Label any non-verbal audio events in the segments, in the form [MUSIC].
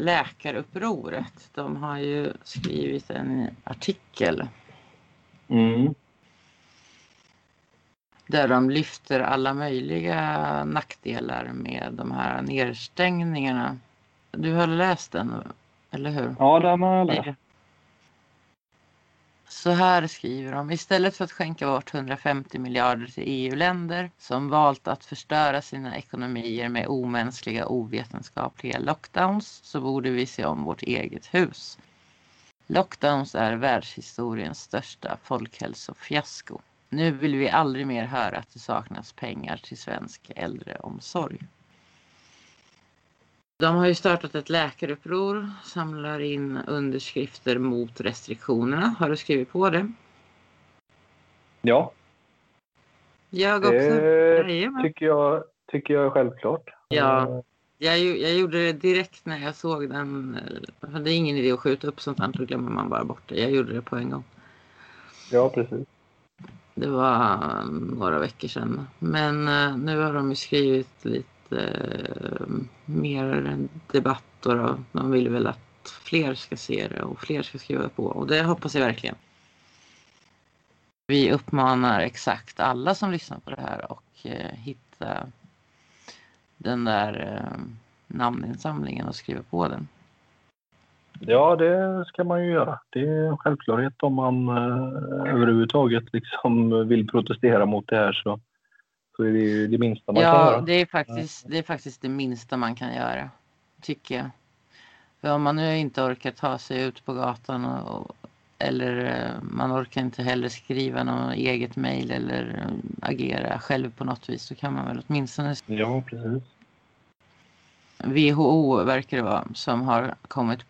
Läkarupproret. De har ju skrivit en artikel Mm. där de lyfter alla möjliga nackdelar med de här nedstängningarna. Du har läst den, eller hur? Ja, den har jag läst. Så här skriver de. Istället för att skänka bort 150 miljarder till EU-länder som valt att förstöra sina ekonomier med omänskliga ovetenskapliga lockdowns så borde vi se om vårt eget hus. Lockdowns är världshistoriens största folkhälsofiasko. Nu vill vi aldrig mer höra att det saknas pengar till svensk äldreomsorg. De har ju startat ett läkaruppror, samlar in underskrifter mot restriktionerna. Har du skrivit på det? Ja, Jag också. det Jajamän. tycker jag, tycker jag är självklart. Ja. Eh, Jag, jag gjorde det direkt när jag såg den. eh, Det är ingen idé att skjuta upp sånt här, då glömmer man bara bort det. Jag gjorde det på en gång. Ja, precis. Det var några veckor sedan. Men eh, nu har de ju skrivit lite eh, mer debatt och då. man vill väl att fler ska se det och fler ska skriva på och det hoppas jag verkligen. Vi uppmanar exakt alla som lyssnar på det här och eh, hitta den där eh, namninsamlingen och skriva på den. Ja, det ska man ju göra. Det är en självklarhet om man eh, överhuvudtaget liksom vill protestera mot det här så, så är det ju det minsta man kan Ja, göra. det är, faktiskt, det är faktiskt det minsta man kan göra. Tycker jag. För om man nu inte orkar ta sig ut på gatan och, och, eller eh, man orkar inte heller skriva något eget mejl eller eh, agera själv på något vis så kan man väl åtminstone Ja, precis. WHO verkar det vara som har kommit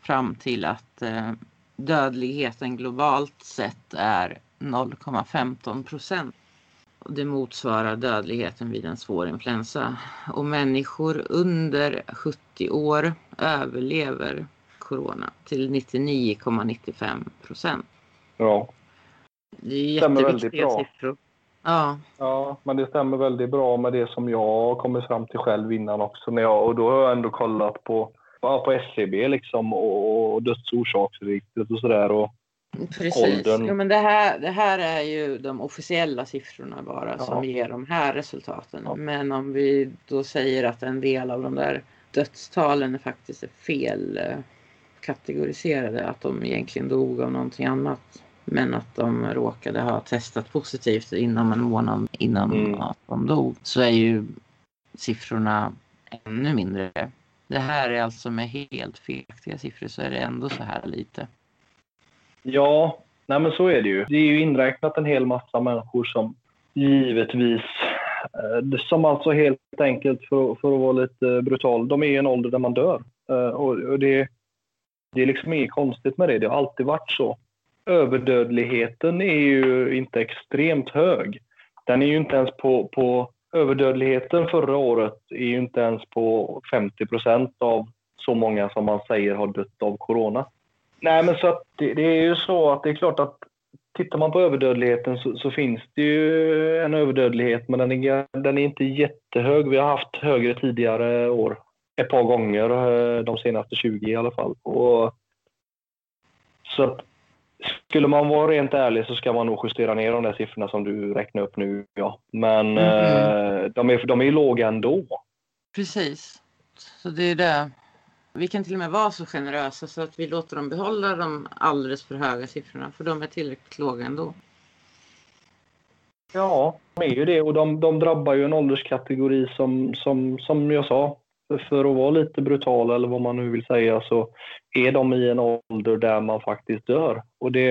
fram till att eh, dödligheten globalt sett är 0,15 procent. Det motsvarar dödligheten vid en svår influensa. Och människor under 70 år överlever corona till 99,95 procent. Ja. Det är jätteviktiga bra. siffror. Ja, ja, men det stämmer väldigt bra med det som jag har kommit fram till själv innan också. När jag, och då har jag ändå kollat på, på SCB liksom och, och dödsorsaksregistret och sådär. Och, Precis. åldern. Jo, men det, här, det här är ju de officiella siffrorna bara Ja. som ger de här resultaten. Ja. Men om vi då säger att en del av de där dödstalen faktiskt är fel eh, kategoriserade. Att de egentligen dog av någonting annat. Men att de råkade ha testat positivt inom en månad innan Mm. att de dog. Så är ju siffrorna ännu mindre. Det här är alltså med helt felaktiga siffror så är det ändå så här lite. Ja, nej men så är det ju. Det är ju inräknat en hel massa människor som givetvis, eh, som alltså helt enkelt, för, för att vara lite brutal, de är i en ålder där man dör. Eh, och, och det, det är liksom inget konstigt med det, det har alltid varit så. Överdödligheten är ju inte extremt hög. Den är ju inte ens på, på överdödligheten förra året är ju inte ens på 50 procent av så många som man säger har dött av corona. Nej, men så att det, det är ju så att det är klart att tittar man på överdödligheten så, så finns det ju en överdödlighet, men den är, den är inte jättehög. Vi har haft högre tidigare år, ett par gånger, eh, de senaste 20 i alla fall. Och, så att, skulle man vara rent ärlig så ska man nog justera ner de där siffrorna som du räknar upp nu. Ja. Men Mhm. eh, de, är, de är låga ändå. Precis. Så det är det. Vi kan till och med vara så generösa så att vi låter dem behålla de alldeles för höga siffrorna för de är tillräckligt låga ändå. Ja, de är ju det och de, de drabbar ju en ålderskategori som, som, som jag sa, för, att vara lite brutal eller vad man nu vill säga så är de i en ålder där man faktiskt dör. Och det,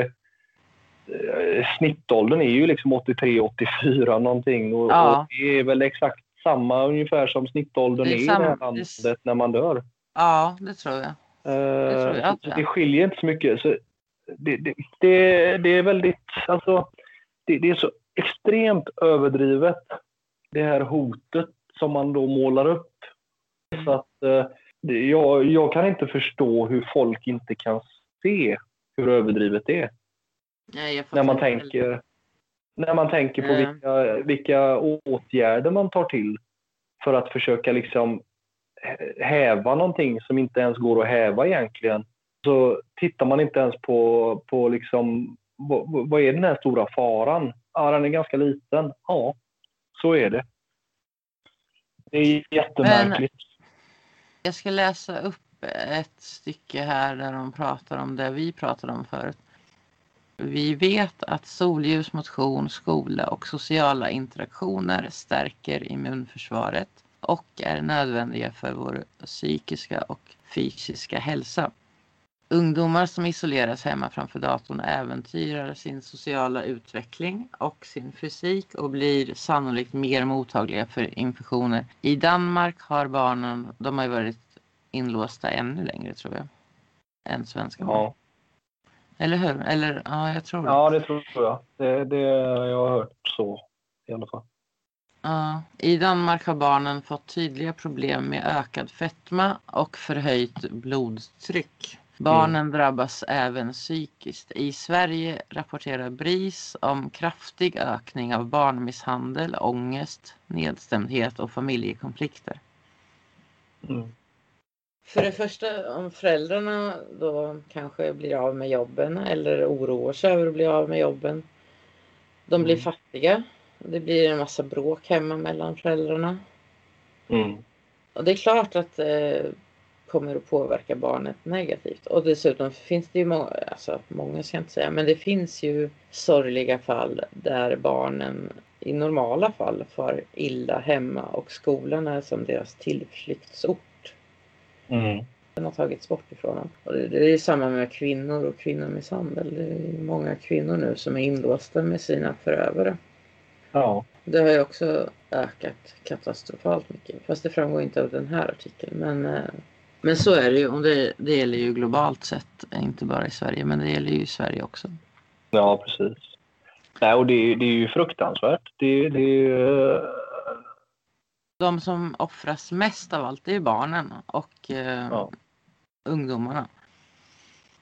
eh, snittåldern är ju liksom 83-84 någonting och, Ja. och det är väl exakt samma ungefär som snittåldern Det är, är i det här landet när man dör. Ja, det tror jag. Eh, tror jag, ja. det skiljer inte så mycket. Så det, det, det, det är väldigt, alltså, det, det är så extremt överdrivet det här hotet som man då målar upp. Så att, eh, det, jag, jag kan inte förstå hur folk inte kan se hur överdrivet det är. Nej, När man heller. tänker, när man tänker på Eh. vilka, vilka åtgärder man tar till för att försöka liksom häva någonting som inte ens går att häva egentligen så tittar man inte ens på, på liksom, vad, vad är den här stora faran? Ja, den är ganska liten. Ja, så är det. Det är jättemärkligt. Men jag ska läsa upp ett stycke här där de pratar om det vi pratade om förut. Vi vet att solljus, motion, skola och sociala interaktioner stärker immunförsvaret och är nödvändiga för vår psykiska och fysiska hälsa. Ungdomar som isoleras hemma framför datorn äventyrar sin sociala utveckling och sin fysik och blir sannolikt mer mottagliga för infektioner. I Danmark har barnen, de har varit inlåsta ännu längre tror jag, än svenska barn. Ja. Eller hur? Eller ja, jag tror det. Ja, det tror jag. Det, det jag har hört så i alla fall. Ja, I Danmark har barnen fått tydliga problem med ökad fetma och förhöjt blodtryck. Barnen mm. drabbas även psykiskt. I Sverige rapporterar BRIS om kraftig ökning av barnmisshandel, ångest, nedstämdhet och familjekonflikter. Mm. För det första om föräldrarna då kanske blir av med jobben eller oroar sig över att bli av med jobben. De blir mm. fattiga. Det blir en massa bråk hemma mellan föräldrarna. Mm. Och det är klart att eh, kommer att påverka barnet negativt. Och dessutom finns det ju många, alltså många ska jag inte säga, men det finns ju sorgliga fall där barnen i normala fall far illa hemma och skolan är som deras tillflyktsort. Mm. Den har tagits bort ifrån dem. Och det, det är samma med kvinnor och kvinnomisshandel. Det är många kvinnor nu som är inlåsta med sina förövare. Ja. Det har ju också ökat katastrofalt mycket. Fast det framgår inte av den här artikeln. Men eh, men så är det ju. Och det, det gäller ju globalt sett. Inte bara i Sverige, men det gäller ju i Sverige också. Ja, precis. Nej, och det, det är ju fruktansvärt. Det, det uh... De som offras mest av allt är ju barnen och uh, ja. ungdomarna.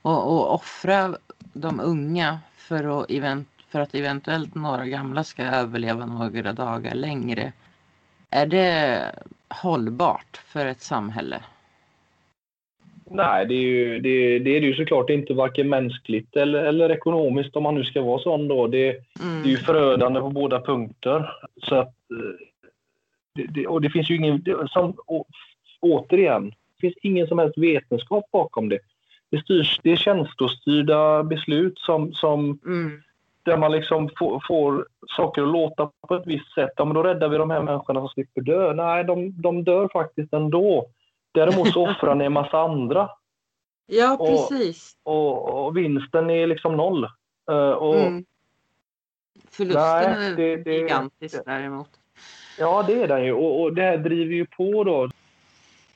Och, och offra de unga för att, event, för att eventuellt några gamla ska överleva några dagar längre. Är det hållbart för ett samhälle? Nej, det är, ju, det, det är det ju såklart inte varken mänskligt eller, eller ekonomiskt om man nu ska vara sån då. Det, mm. det är ju förödande på båda punkter. Så att, eh, det, det, och det finns ju ingen, som, å, återigen, det finns ingen som helst vetenskap bakom det. Det, styrs, det är känslostyrda beslut som, som mm. Där man liksom får, får, saker att låta på ett visst sätt. Ja, men då räddar vi de här människorna som slipper dö. Nej, de, de dör faktiskt ändå. Däremot så offrar ni en massa andra. Ja, precis. Och, och, och vinsten är liksom noll. Uh, och, mm. Förlusten nej, är det, det, gigantisk det, däremot. Ja, det är den ju. Och, och det här driver ju på då.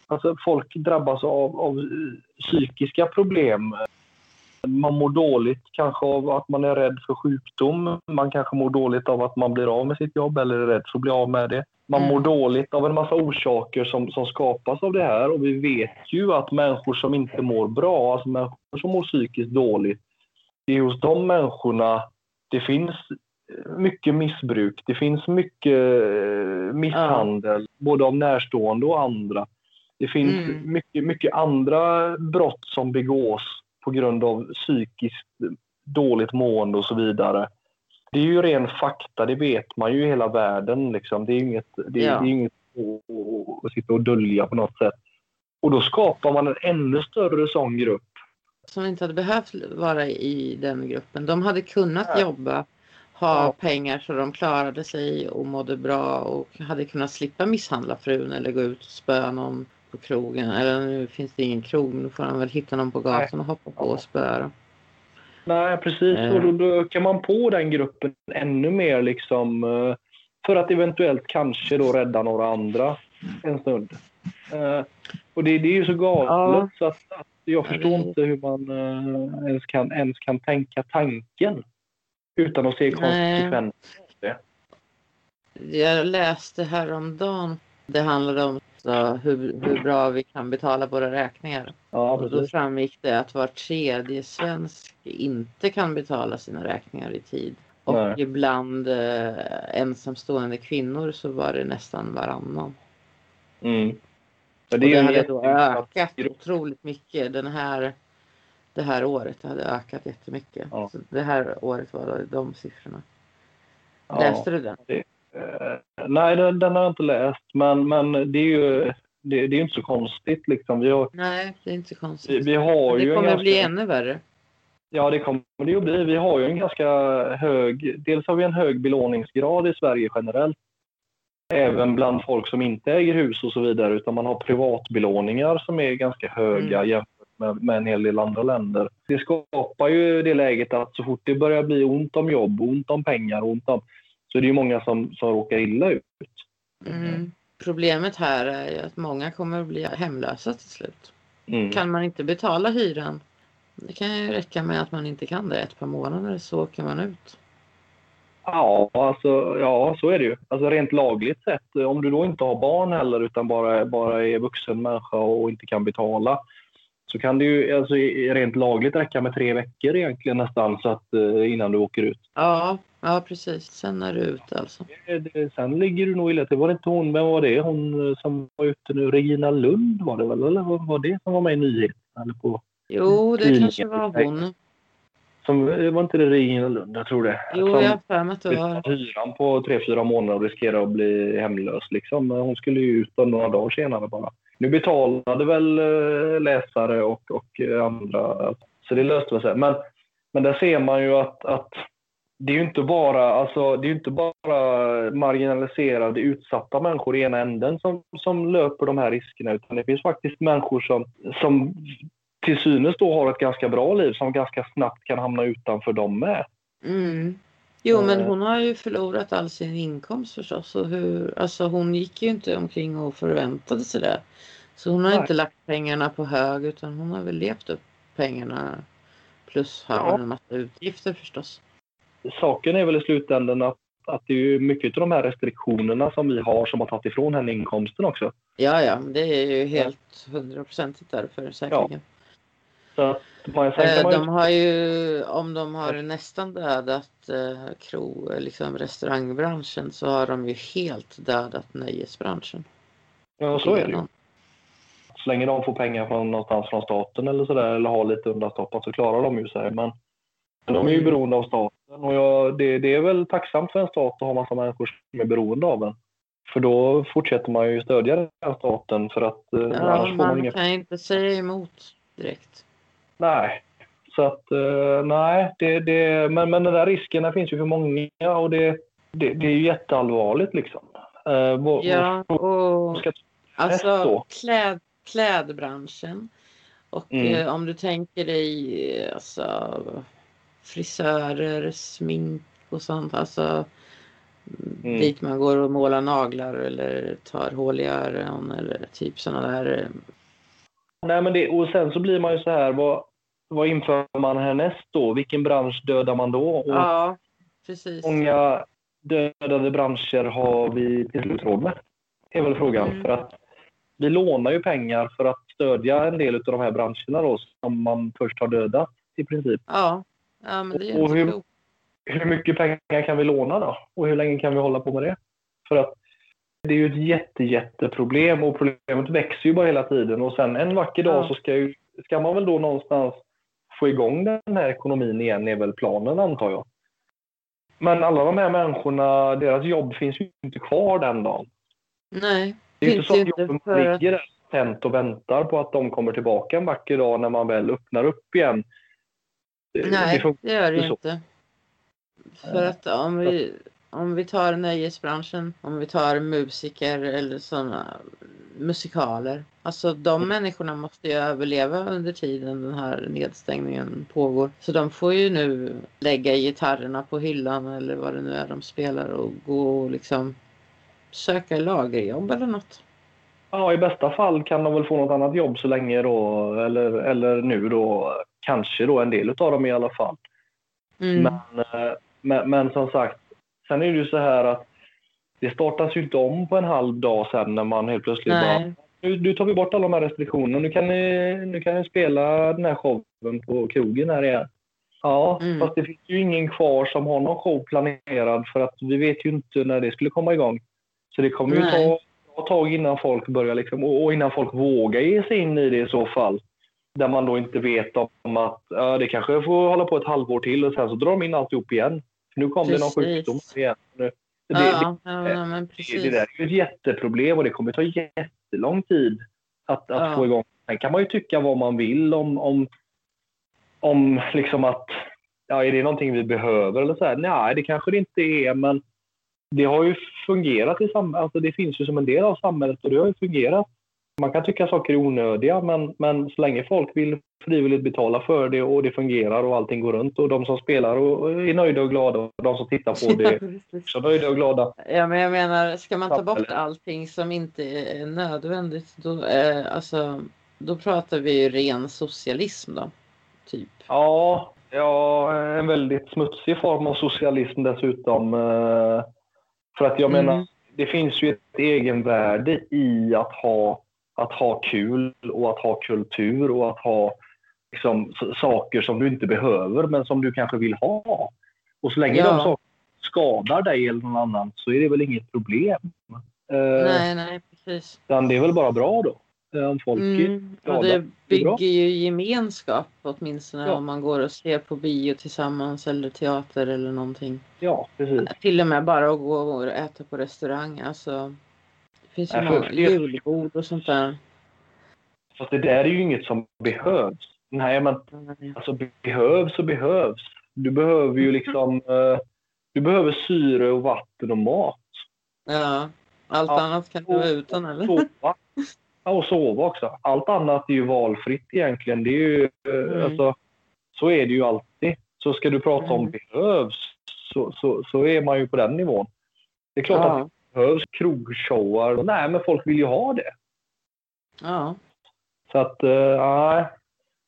Alltså folk drabbas av, av psykiska problem. Man mår dåligt kanske av att man är rädd för sjukdom. Man kanske mår dåligt av att man blir av med sitt jobb eller är rädd för att bli av med det. Man mår mm. dåligt av en massa orsaker som, som skapas av det här och vi vet ju att människor som inte mår bra, alltså människor som mår psykiskt dåligt, det är hos de människorna det finns mycket missbruk. Det finns mycket eh, misshandel, ja. både av närstående och andra. Det finns mm. mycket, mycket andra brott som begås på grund av psykiskt dåligt mående och så vidare det är ju ren fakta, det vet man ju i hela världen. Liksom. Det är inget, det, ja. det är inget att, att sitta och dölja på något sätt. Och då skapar man en ännu större sån grupp. Som inte hade behövt vara i den gruppen. De hade kunnat ja. jobba, ha ja. pengar så de klarade sig och mådde bra och hade kunnat slippa misshandla frun eller gå ut och spöa någon på krogen. Eller nu finns det ingen krog, nu får han väl hitta någon på gatan och hoppa på och spöa Nej, precis. Mm. Och då, då kan man på den gruppen ännu mer liksom eh, för att eventuellt kanske då rädda några andra en stund. Uh, och det, det, är ju så galet ja. så att, att jag förstår inte hur man ens, kan, ens kan tänka tanken utan att se konsekvenser av det. Jag läste häromdagen, det handlade om så hur, hur bra vi kan betala våra räkningar. Ja, och då framgick det att var tredje svensk inte kan betala sina räkningar i tid. Och Nej. bland eh, ensamstående kvinnor så var det nästan varannan. Mm. Det, och det hade då ökat otroligt mycket den här, det här året. Det hade ökat jättemycket. Ja. Så det här året var de siffrorna. Ja, Läste du den? Det, eh, nej, den, den, har jag inte läst. Men, men det är ju det, det är inte så konstigt. Liksom. Vi har, nej, det är inte så konstigt. Vi, vi har det ju kommer ganska, bli ännu värre. Ja, det kommer det att bli. Vi har ju en ganska hög... Dels har vi en hög belåningsgrad i Sverige generellt även bland folk som inte äger hus och så vidare, utan man har privatbelåningar som är ganska höga mm. jämfört med, med en hel del andra länder. Det skapar ju det läget att så fort det börjar bli ont om jobb, ont om pengar, ont om, så är det ju många som, som råkar illa ut. Mm. Problemet här är ju att många kommer att bli hemlösa till slut. Mm. Kan man inte betala hyran, det kan ju räcka med att man inte kan det ett par månader så åker man ut. Ja, alltså, ja, så är det ju. Alltså rent lagligt sett, om du då inte har barn heller utan bara, bara är vuxen människa och inte kan betala så kan det ju alltså, rent lagligt räcka med tre veckor egentligen nästan så att, eh, innan du åker ut. Ja, ja precis. Sen är du ute alltså. Sen ligger du nog illa till. Var det inte hon, vem var det? Hon som var ute nu, Regina Lund var det väl? Eller var det som var med i nyheterna? Eller på jo, det kanske var hon. Som, var inte det Regina Lund? Jag tror det. Jo, jag har för mig att det var... Hyran på tre, fyra månader och riskerar att bli hemlös. Liksom. Hon skulle ju ut några dagar senare bara. Nu betalade väl eh, läsare och, och eh, andra, så det löste sig. Men, men där ser man ju att, att det är ju inte bara, alltså, det är inte bara marginaliserade, utsatta människor i ena änden som, som löper de här riskerna, utan det finns faktiskt människor som, som till synes då har ett ganska bra liv som ganska snabbt kan hamna utanför dem med. Mm. Jo, men eh. hon har ju förlorat all sin inkomst förstås. Och hur, alltså hon gick ju inte omkring och förväntade sig det. Så hon har Nej. inte lagt pengarna på hög utan hon har väl levt upp pengarna plus har ja. en massa utgifter förstås. Saken är väl i slutändan att, att det är mycket av de här restriktionerna som vi har som har tagit ifrån henne inkomsten också. Ja, ja, det är ju helt hundraprocentigt därför säkerligen. Ja. Så man, eh, man de har ju, om de har nästan dödat eh, kro, liksom restaurangbranschen så har de ju helt dödat nöjesbranschen. Ja, så är det ju. Så länge de får pengar från någonstans från staten eller sådär eller har lite undanstoppat så klarar de ju sig. Men, men de är ju mm. beroende av staten och jag, det, det, är väl tacksamt för en stat att ha massa människor som är beroende av en. För då fortsätter man ju stödja den staten för att eh, ja, annars får man, man inga... kan inte säga emot direkt. Nej, så att uh, nej, det, det, men, men den där risken finns ju för många och det, det, det är ju jätteallvarligt liksom. Uh, vad, ja, och ska alltså kläd, klädbranschen och mm. uh, om du tänker dig alltså frisörer, smink och sånt, alltså mm. dit man går och målar naglar eller tar hål i öron eller typ sådana där Nej, men det, och sen så blir man ju så här, vad, vad inför man härnäst då? Vilken bransch dödar man då? Och ja, precis. många dödade branscher har vi till slut råd med? Det är väl frågan. Mm. För att vi lånar ju pengar för att stödja en del av de här branscherna då, som man först har dödat i princip. Ja, ja men det är och hur, hur mycket pengar kan vi låna då? Och hur länge kan vi hålla på med det? För att det är ju ett jätte, jätteproblem och problemet växer ju bara hela tiden och sen en vacker dag ja. så ska, ju, ska man väl då någonstans få igång den här ekonomin igen är väl planen antar jag. Men alla de här människorna, deras jobb finns ju inte kvar den dagen. Nej. Det är inte så att jobben för... ligger där tänt och väntar på att de kommer tillbaka en vacker dag när man väl öppnar upp igen. Nej, det, det gör det ju inte. För att om vi, om vi tar nöjesbranschen, om vi tar musiker eller sådana musikaler. Alltså de människorna måste ju överleva under tiden den här nedstängningen pågår. Så de får ju nu lägga gitarrerna på hyllan eller vad det nu är de spelar och gå och liksom söka lagerjobb eller något. Ja, i bästa fall kan de väl få något annat jobb så länge då, eller, eller nu då, kanske då en del av dem i alla fall. Mm. Men, eh, men, men som sagt, sen är det ju så här att det startas ju inte om på en halv dag sen när man helt plötsligt Nej. bara nu, nu tar vi bort alla de här restriktionerna. Nu kan ni, nu kan ni spela den här showen på krogen här igen. Ja, mm. fast det finns ju ingen kvar som har någon show planerad för att vi vet ju inte när det skulle komma igång. Så det kommer ju ta tag innan folk börjar liksom, och innan folk vågar ge sig in i det i så fall. Där man då inte vet om att ja, det kanske får hålla på ett halvår till och sen så drar de in alltihop igen. För nu kom det någon sjukdom igen. Det, ja, det, ja, precis. det, det där är ju ett jätteproblem och det kommer ta jättelång tid att, att ja. få igång. Sen kan man ju tycka vad man vill om, om, om liksom att ja, är det någonting vi behöver eller så här? Nej, det kanske det inte är, men det har ju fungerat i samhället. Alltså det finns ju som en del av samhället och det har ju fungerat. Man kan tycka saker är onödiga, men, men så länge folk vill frivilligt betala för det och det fungerar och allting går runt och de som spelar och är nöjda och glada och de som tittar på [LAUGHS] det är också nöjda och glada. Ja, men jag menar, ska man ta bort allting som inte är nödvändigt, då, eh, alltså, då pratar vi ju ren socialism då? Typ. Ja, ja, en väldigt smutsig form av socialism dessutom. Eh, för att jag mm. menar, det finns ju ett egenvärde i att ha, att ha kul och att ha kultur och att ha liksom, saker som du inte behöver men som du kanske vill ha. Och så länge ja. de sakerna skadar dig eller någon annan så är det väl inget problem. Eh, nej, nej, precis. Utan det är väl bara bra då. Eh, om folk mm, och det bygger det ju gemenskap åtminstone ja. om man går och ser på bio tillsammans eller teater eller någonting. Ja, precis. Till och med bara att gå och äta på restaurang. Alltså, finns ju många julbord och sånt där. Fast det där är ju inget som behövs. Nej, men alltså behövs och behövs. Du behöver ju liksom... Uh, [LAUGHS] du behöver syre och vatten och mat. Ja, allt ja, annat kan du vara utan eller? Sova. [LAUGHS] Ja, och sova också. Allt annat är ju valfritt egentligen. Det är ju, uh, mm. alltså, så är det ju alltid. Så ska du prata mm. om behövs så, så, så är man ju på den nivån. Det är klart ja. att behövs krogshowar. Nej, men folk vill ju ha det. Ja. Så att, nej. Uh,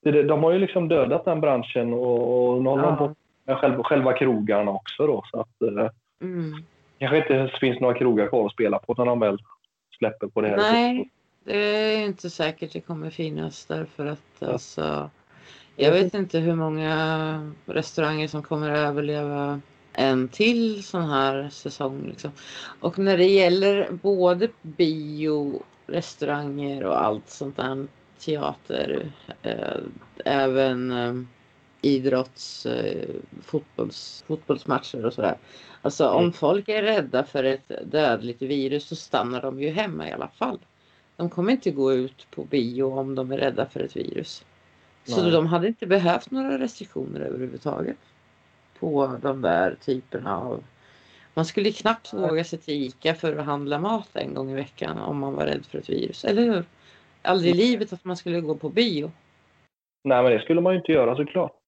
det, de har ju liksom dödat den branschen och, och nu håller de på med själva, själva krogarna också då. Så att, eh, mm. kanske inte finns några krogar kvar att spela på när de väl släpper på det här. Nej, det är inte säkert det kommer finnas därför att ja. alltså, jag vet inte hur många restauranger som kommer att överleva en till sån här säsong. Liksom. Och när det gäller både bio, restauranger och allt sånt där teater, eh, även eh, idrotts, eh, fotbolls, fotbollsmatcher och sådär. Alltså mm. om folk är rädda för ett dödligt virus så stannar de ju hemma i alla fall. De kommer inte gå ut på bio om de är rädda för ett virus. Så Nej. de hade inte behövt några restriktioner överhuvudtaget. På de där typerna av... Man skulle knappt våga sig till ICA för att handla mat en gång i veckan om man var rädd för ett virus, eller hur? Aldrig i livet att man skulle gå på bio. Nej, men det skulle man ju inte göra såklart.